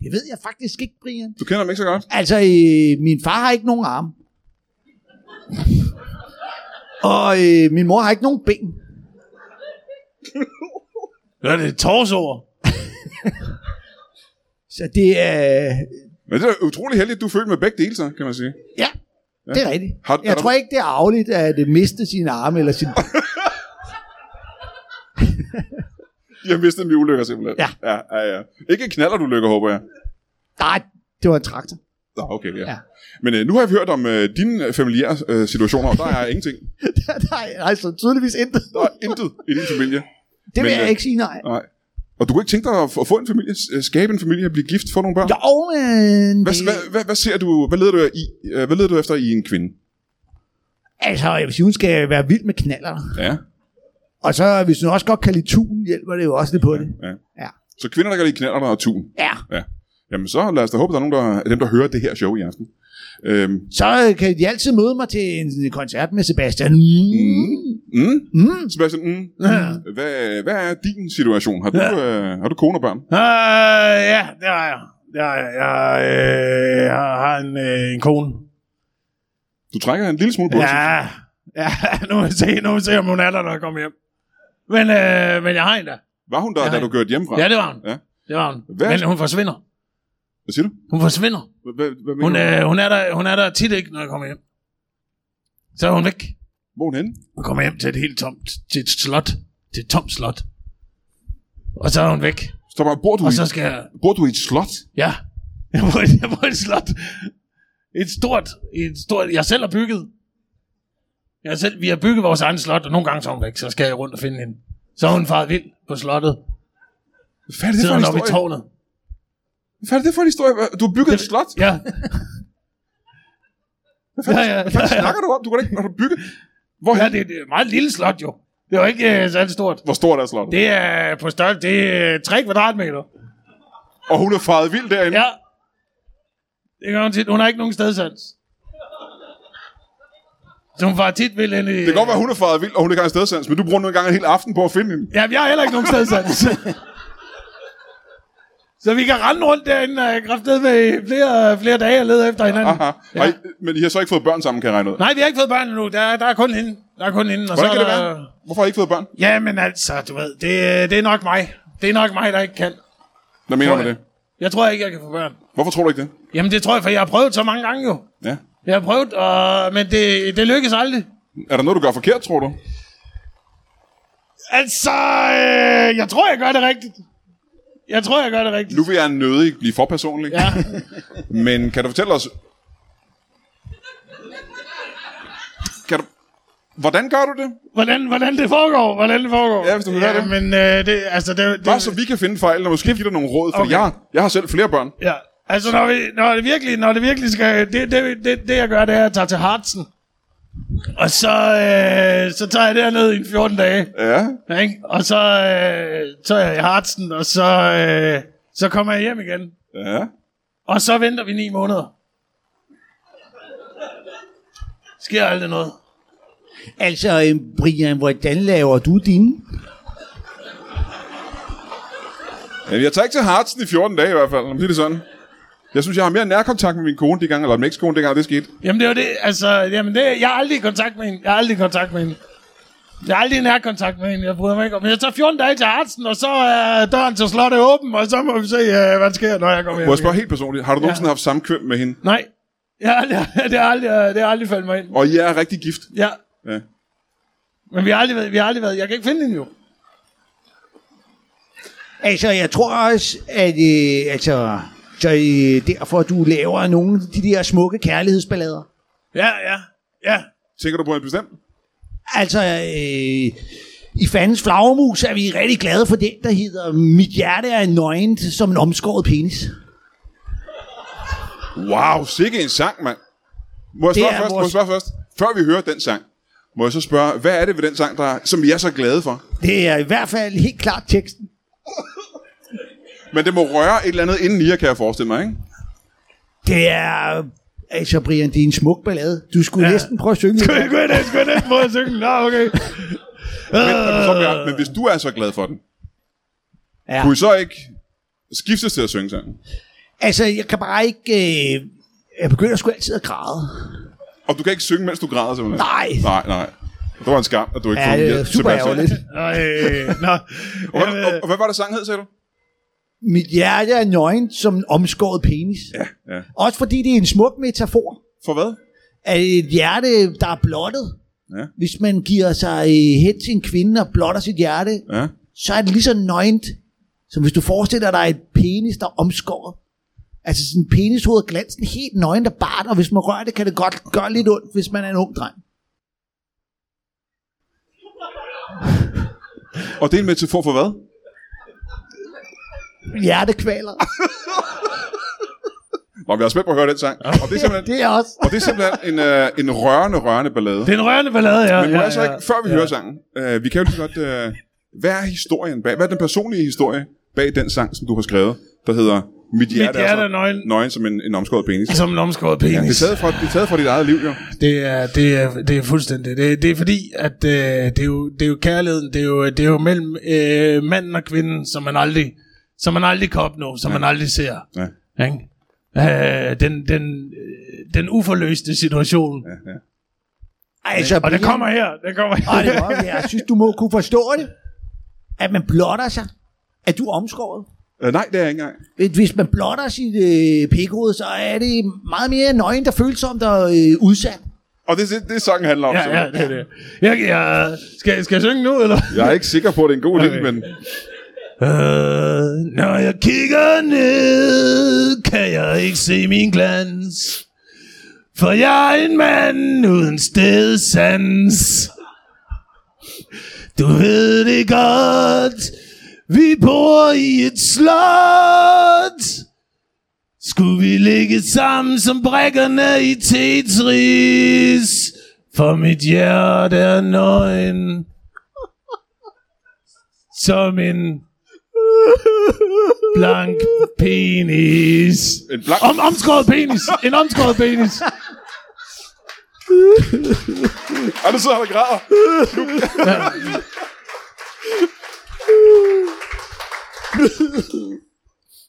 Det ved jeg faktisk ikke, Brian. Du kender dem ikke så godt. Altså, øh, min far har ikke nogen arm. Og øh, min mor har ikke nogen ben. Ja, det er torsår. Så det er... Men det er utrolig heldigt, at du er født med begge dele, så, kan man sige. Ja, det er rigtigt. Har- er Jeg der- tror ikke, det er arveligt at øh, miste sine arme eller sin... De har mistet i ulykker, simpelthen. Ja. ja, ja, ja. Ikke knaller du lykker, håber jeg. Nej, det var en traktor. Nå, okay, ja. Ja. Men øh, nu har vi hørt om øh, dine øh, familiære øh, situationer, og der er ingenting. nej, altså tydeligvis intet. Der er intet i din familie. Det vil Men, jeg øh, ikke sige nej. Nej. Og du kunne ikke tænke dig at få- en familie, øh, skabe en familie, blive gift, få nogle børn? Jo, men... Hvad, det- hvad, hvad, hvad, ser du, hvad leder du i, hvad leder du efter i en kvinde? Altså, jeg sige, hun skal være vild med knaller. Ja. Og så, hvis hun også godt kan lide tun, hjælper det jo også lidt på det. ja. Ja. Så kvinder, der kan lide knaller og tun. Ja. Ja. Jamen så lad os da håbe, der er nogen, der, dem, der hører det her show i aften. Øhm, Så kan de altid møde mig til en koncert med Sebastian. Mm. mm, Mm. Sebastian, mm, Ja. hvad, hvad er din situation? Har du, øh, har du kone og børn? Uh, ja, det har jeg. Jeg, jeg, øh, jeg har en, øh, en kone. Du trækker en lille smule på. Ja, ja nu må vi se, nu må vi se, om hun er der, når jeg kommer hjem. Men, øh, men jeg har en der. Var hun der, Ja. da du kørte hjemmefra? Ja, det var hun. Ja. Det var hun. Hvad- Men hun forsvinder. Hvad siger du? Hun forsvinder. Hvad, hvad, hvad Hun, øh, hun, er der, hun er der tit ikke, når jeg kommer hjem. Så er hun væk. Hvor er hun henne? Hun kommer hjem til et helt tomt, til et slot. Til et tomt slot. Og så er hun væk. Så bare, bor du, Og i, så skal jeg... bor du i et slot? Ja. Jeg bor, i- jeg bor i et slot. Et stort, et stort... Jeg selv har bygget. Jeg selv, vi har bygget vores egen slot, og nogle gange så er hun væk, så skal jeg rundt og finde hende. Så er hun faret vild på slottet. Hvad er det for en oppe i historie? tårnet. Hvad er det for en historie? Du har bygget et slot? Ja. Hvad fanden, Ja, ja, hvad fanden ja, ja. snakker du om? Du kan ikke, når du bygger... Hvor, ja, det, det er et meget lille slot jo. Det er jo ikke uh, særlig stort. Hvor stort er slottet? Det er på størrelse, det er 3 kvadratmeter. Og hun er faret vild derinde? Ja. Det gør hun tit. Hun har ikke nogen stedsans. Hun får tit vil i... Det kan godt være, hun er faret vild, og hun ikke har en stedsans, men du bruger nu engang en hel aften på at finde hende. Ja, jeg har heller ikke nogen stedsans. Så vi kan rende rundt derinde og kraftede med flere, flere dage og lede efter hinanden. Aha. Ja. Ej, men I har så ikke fået børn sammen, kan jeg regne ud. Nej, vi har ikke fået børn endnu. Der, der er kun hende. Der er kun hende. Og Hvordan så kan det være? Hvorfor har I ikke fået børn? Ja, men altså, du ved, det, det er nok mig. Det er nok mig, der ikke kan. Hvad mener du med det? Jeg tror ikke, jeg kan få børn. Hvorfor tror du ikke det? Jamen, det tror jeg, for jeg har prøvet så mange gange jo. Ja. Jeg har prøvet, og, men det, det lykkes aldrig. Er der noget, du gør forkert, tror du? Altså, øh, jeg tror, jeg gør det rigtigt. Jeg tror, jeg gør det rigtigt. Nu vil jeg nødig blive for personlig. Ja. Men kan du fortælle os... Kan du... Hvordan gør du det? Hvordan, hvordan det foregår, hvordan det foregår. Ja, hvis du vil ja, det. men øh, det, altså, det, det, Bare så vi kan finde fejl, og måske give dig nogle råd, for Okay. jeg, jeg har selv flere børn. Ja, altså, når, vi, når, det virkelig, når det virkelig skal... Det, det, det, det, jeg gør, det er, at jeg tager til Hartsen. Og så, øh, så tager jeg derned i 14 dage. Ja. Ikke? Og så, øh, så er jeg i Hartsen, og så, øh, så kommer jeg hjem igen. Ja. Og så venter vi ni måneder. Sker aldrig noget. Altså, øh, Brian, hvordan laver du dine? ja. Jeg tager ikke til Hartsen i 14 dage i hvert fald, sige det sådan. Jeg synes, jeg har mere nærkontakt med min kone de gange, eller min ekskone, dengang det skete. Jamen det er jo det, altså, jamen det, jeg har aldrig i kontakt med hende. Jeg har aldrig i kontakt med hende. Jeg har aldrig i nærkontakt med hende, jeg bryder mig ikke om. Men jeg tager 14 dage til Hartsen, og så er døren til slottet åben, og så må vi se, uh, hvad der sker, når jeg kommer hjem. Må jeg spørge helt personligt, har du nogensinde haft samkvem med hende? Nej, jeg har aldrig, det, har aldrig, det har aldrig faldet mig ind. Og I er rigtig gift? Ja, Ja. men vi har aldrig været, vi har aldrig været, jeg kan ikke finde hende jo. Altså, jeg tror også, at øh, altså, så øh, derfor du laver nogle af de der smukke kærlighedsballader. Ja, ja, ja. Tænker du på en bestemt? Altså, øh, i fandens flagermus er vi rigtig glade for den, der hedder Mit hjerte er nøgent som en omskåret penis. Wow, sikke en sang, mand. Må jeg spørge først, må jeg vores- spørge først? Før vi hører den sang, må jeg så spørge, hvad er det ved den sang, der, som vi er så glade for? Det er i hvert fald helt klart teksten. Men det må røre et eller andet inden i jer, kan jeg forestille mig, ikke? Det er... Altså, Brian, det er en smuk ballade. Du skulle ja. Næsten prøve at synge Skulle jeg, jeg næsten prøve at synge? Nå, okay. Men, men, men hvis du er så glad for den, Ja. kunne I så ikke skiftes til at synge sangen? Altså, jeg kan bare ikke... Øh, jeg begynder sgu altid at græde. Og du kan ikke synge, mens du græder, simpelthen? Nej. Nej, nej. Det var en skam, at du ikke Ja, er hjælp super ærgerligt. Øh, nå. Og, hvad- og, og, hvad var det sang hed, sagde du? Mit hjerte er nøgent som omskåret penis. Ja, ja. Også fordi det er en smuk metafor. For hvad? At et hjerte, der er blottet. Ja. Hvis man giver sig øh, hen til en kvinde og blotter sit hjerte, Ja. så er det lige så nøgent, som hvis du forestiller dig et penis, der er omskåret. Altså sådan en penishoved glansen helt nøgent og bart, og hvis man rører det, kan det godt gøre lidt ondt, hvis man er en ung dreng. Og det er en metafor for hvad? Hjertekvaler. Nå, vi er spændt på at høre den sang. Og det er simpelthen, Det er også. og det er simpelthen en, øh, en rørende, rørende ballade. Det er en rørende ballade, ja. Men må ja, jeg så ja. ikke, før vi hører sangen, øh, vi kan jo lige godt, øh, hvad er historien bag, hvad er den personlige historie bag den sang, som du har skrevet, der hedder Mit hjerte, hjerte er, er nøgen. nøgen som en, en omskåret penis. Som en omskåret penis. Ja, det, er taget fra, det er taget fra dit eget liv, jo. Det er, det er, det er fuldstændig. Det, det er fordi, at øh, det, er jo, det er jo kærligheden, det er jo, det er jo mellem øh, manden og kvinden, som man aldrig, som man aldrig kan opnå, som man aldrig ser. Ja. Ikke? Øh, den, den, øh, den uforløste situation. Ja. Altså, Og det kommer her. Det kommer her. Ej, det er men jeg synes, du må kunne forstå det. At man blotter sig. At du er omskåret. Øh, nej, det er jeg ikke engang. Hvis man blotter sit øh, pikhoved, så er det meget mere nøgen, der følsomt og øh, udsat. Og det er det, det sangen handler om. Ja, ja, det er det. Jeg, jeg, skal, skal jeg synge nu, eller? Jeg er ikke sikker på, at det er en god idé, Okay. men... Øh, når jeg kigger ned, kan jeg ikke se min glans. For jeg er en mand uden stedsans. Du ved det godt, vi bor i et slot. Skulle vi ligge sammen som brækkerne i Tetris? For mit hjerte er nøgen. Som en blank penis. En blank... Om, omskåret penis. En omskåret penis. Ej, nu sidder han og græder.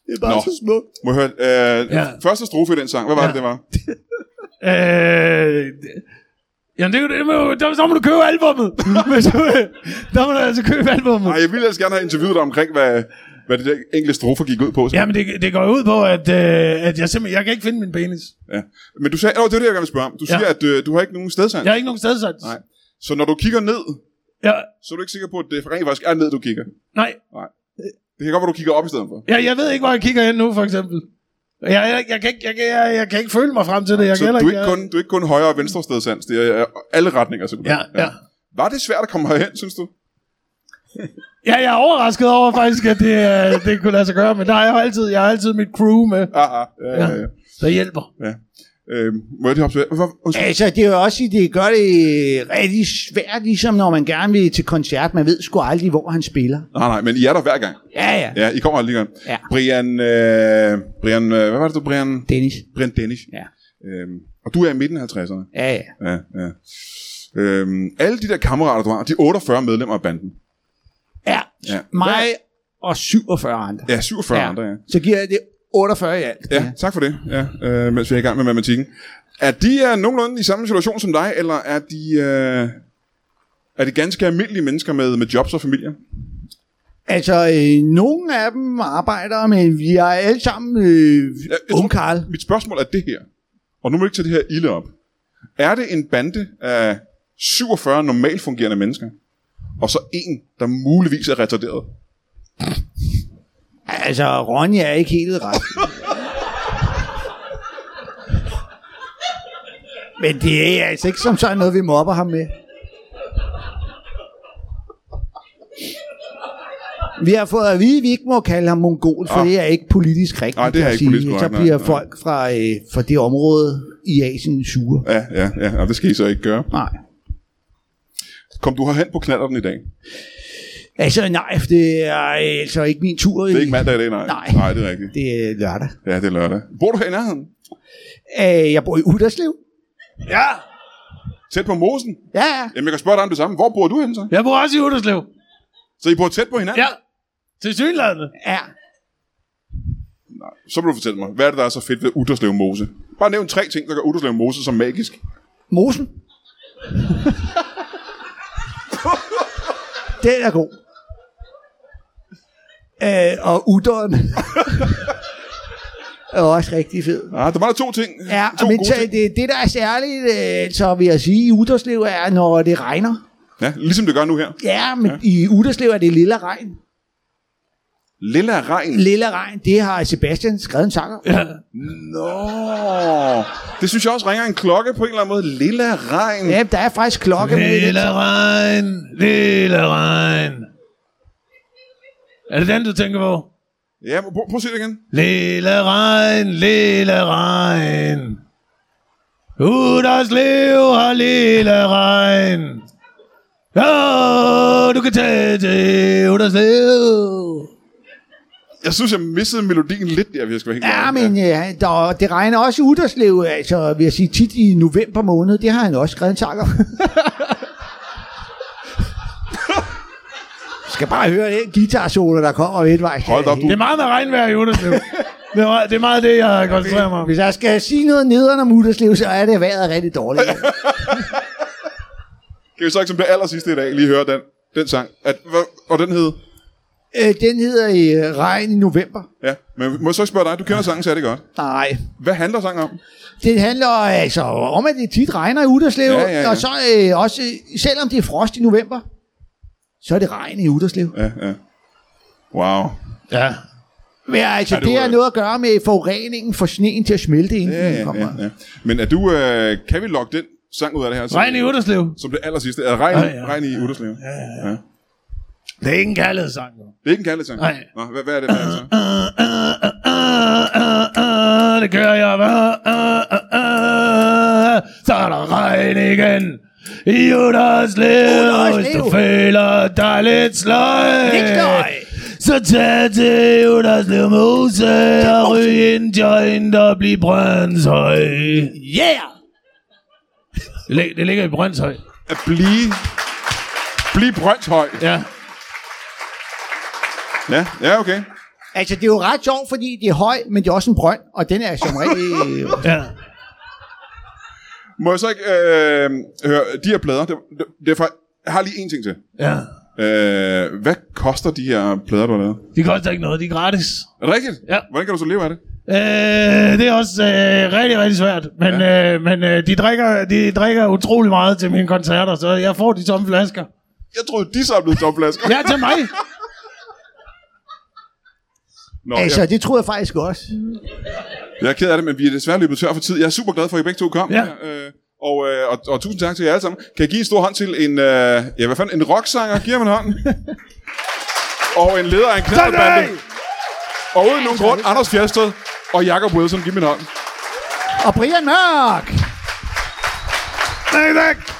Det er bare Nå. så smukt. Må jeg høre, øh, ja. første strofe i den sang, hvad var Ja. det, det var? Øh, jamen, det, det, må, der, så må du købe albummet. Der må du altså købe albummet. Nej, jeg ville ellers gerne have interviewet dig omkring, hvad, hvad det der enkelte strofer gik ud på. Så. Jamen, det, det går ud på, at, øh, at jeg simpelthen jeg kan ikke finde min penis. Ja. Men du sagde, åh, det var det, jeg gerne vil spørge om. Du Ja. siger, at øh, du har ikke nogen stedsans. Jeg har ikke nogen stedsats. Nej. Så når du kigger ned, Ja, så er du ikke sikker på, at det rent faktisk er ned, du kigger. nej. Det kan godt være, du kigger op i stedet for. Jeg, jeg ved ikke, hvor jeg kigger hen nu, for eksempel. Jeg, jeg, jeg, kan, ikke, jeg, jeg, jeg kan ikke føle mig frem til det. Jeg Så kan du er, ikke kun, du er ikke kun højre og venstre stedsans, det er alle retninger simpelthen. Ja, ja. Var det svært at komme herhen, synes du? Ja, jeg er overrasket over faktisk, at det, øh, det kunne lade sig gøre, men der har jeg altid, jeg har altid mit crew med, Ah, ah, ja, ja. ja. der hjælper. ja. Øh, må jeg lige hoppe? Hvor. Altså, det er jo også, det gør det rigtig svært, ligesom når man gerne vil til koncert. Man ved sgu aldrig, hvor han spiller. Nej, nej, men I er der hver gang. Ja, ja. Ja, I kommer aldrig igen. Ja. Brian, øh, Brian, øh, hvad var det du, Brian? Dennis. Brian Dennis. Ja. Øhm, og du er i midten af 50'erne. Ja, ja. Ja, ja. Øhm, alle de der kammerater, du har, de er 48 medlemmer af banden. Ja, Ja. mig og 47 andre. Ja, 47 ja. andre, ja. Så giver det 48 i alt. Ja, tak for det, ja, øh, mens vi er i gang med matematikken. Er de er nogenlunde i samme situation som dig, eller er de, øh, er de ganske almindelige mennesker med, med jobs og familier? Altså, øh, nogle af dem arbejder, men vi er alle sammen øh, jeg tror- unge Karl. Mit spørgsmål er det her, og nu må du ikke tage det her ilde op. Er det en bande af 47 normalt fungerende mennesker, og så en, der muligvis er retarderet? Altså, Ronny er ikke helt ret. Men det er altså ikke som sådan noget, vi mobber ham med. Vi har fået at vide, at vi ikke må kalde ham mongol, for Ah. det er ikke politisk rigtigt. Nej, det er at ikke sige. politisk Så korrekt, nej, bliver nej. folk fra, øh, fra det område i Asien sure. Ja, ja, ja, og det skal I så ikke gøre. Nej. Kom du herhen på knalleren i dag? Altså, nej, for det er altså ikke min tur. Det er ikke mandag i dag, nej. Nej. Nej, det er rigtigt. Det er lørdag. Ja, det er lørdag. Bor du her i nærheden? Øh, jeg bor i Uderslev. Ja, Tæt på mosen? Ja, ja. Jamen, jeg kan spørge dig om det samme. Hvor bor du henne så? jeg bor også i Udderslev. Så I bor tæt på hinanden? Ja, til synlandet. ja. Nej. Så må du fortælle mig, hvad er det, der er så fedt ved Utterslev Mose? Bare nævn tre ting, der gør Utterslev Mose som magisk. Mosen. Den er god. Øh, og udderen. er også rigtig fed. Ah, der var der to ting. Ja, to men gode så, ting. det, det, der er særligt, øh, så vil jeg sige, i Uderslev er, når det regner. Ja, ligesom det gør nu her. Ja, men ja. i Uderslev er det lille regn. Lilla regn. Lille regn, det har Sebastian skrevet en sang om. Ja. Nå. Det synes jeg også ringer en klokke på en eller anden måde. Lilla regn. Ja, der er faktisk klokke med. den Lille sang. regn, lille regn. Er det den, du tænker på? Ja, prøv, prøv at sige det igen. Lille regn, lille regn. Uderslev har lille regn. Ja, du kan tage til Uderslev. Jeg synes, jeg missede melodien lidt der, hvis jeg skal være helt Ja, ærlig. men ja, der, det regner også i Uderslev, altså vil jeg sige tit i november måned. Det har han også skrevet en sang om. skal bare høre den guitar solo, der kommer midtvejs. Hold da op, du, Det er meget med regnvejr i Uderslev. Det er, det er meget det, jeg koncentrerer mig om. Hvis jeg skal sige noget nederen om Udderslev, så er det vejret rigtig dårligt. Kan vi så ikke som det aller sidste i dag lige høre den, den sang? At, hvad, og den hed? Øh, den hedder øh, Regn i november. Ja, men må jeg så ikke spørge dig? Du kender sangen, så er det godt. Nej. Hvad handler sangen om? Det handler altså om, at det tit regner i Udderslev, Ja, ja, ja. og så øh, også, selvom det er frost i november, så er det regn i Udderslev. Ja, ja. Wow. Ja. Men altså, Er du, det har øh, noget at gøre med forureningen for sneen til at smelte, inden Ja, den ja, kommer. ja, ja. Men er du, øh, kan vi lokke den sang ud af det her? Som, Regn i Utterslev. Som det aller sidste. Er regn, Ja, ja. regn i Utterslev? Ja, ja, ja. Det er ikke en kærlighedssang. jo. Det er ikke en kærlighedssang? Nej. Nå, hvad, hvad er det, hvad er det så? Det kører jeg. Så er der regn igen. I Utterslev. hvis du føler dig lidt sløj. Lidt sløj. Så tag til Utterslev Mose og ryg en joint og bliv Brøndshøj. Yeah! Det, lig- det ligger i Brøndshøj. At blive... Blive Brøndshøj. Ja. Ja, ja, okay. Altså, det er jo ret sjovt, fordi det er høj, men det er også en brønd, og den er som regel... Ja. Må jeg så ikke øh, høre, de her plader, det, det, det er for, jeg har lige en ting til. ja. Øh, hvad koster de her plader, du har lavet? De koster ikke noget, de er gratis. Er det rigtigt? Ja. Hvordan kan du så leve af det? Øh, det er også øh, rigtig, rigtig svært. Men, ja. øh, men øh, de, drikker, de drikker utrolig meget til mine koncerter, så jeg får de tomme flasker. Jeg troede, de samlede tomflasker. Ja, til mig. Nå, altså, jeg, det tror jeg faktisk også. jeg er ked af det, men vi er desværre løbet tør for tid. Jeg er super glad for, at I begge to kom. Ja. øh, og, øh, og, og, tusind tak til jer alle sammen. Kan jeg give en stor hånd til en, øh, ja, hvad fanden, en rocksanger? Giver man hånden? og en leder af en knallerbande. Og uden nogen grund, Anders Fjeldsted og Jakob Wilson. Giv min hånd. Og Brian Mørk! Nej, tak.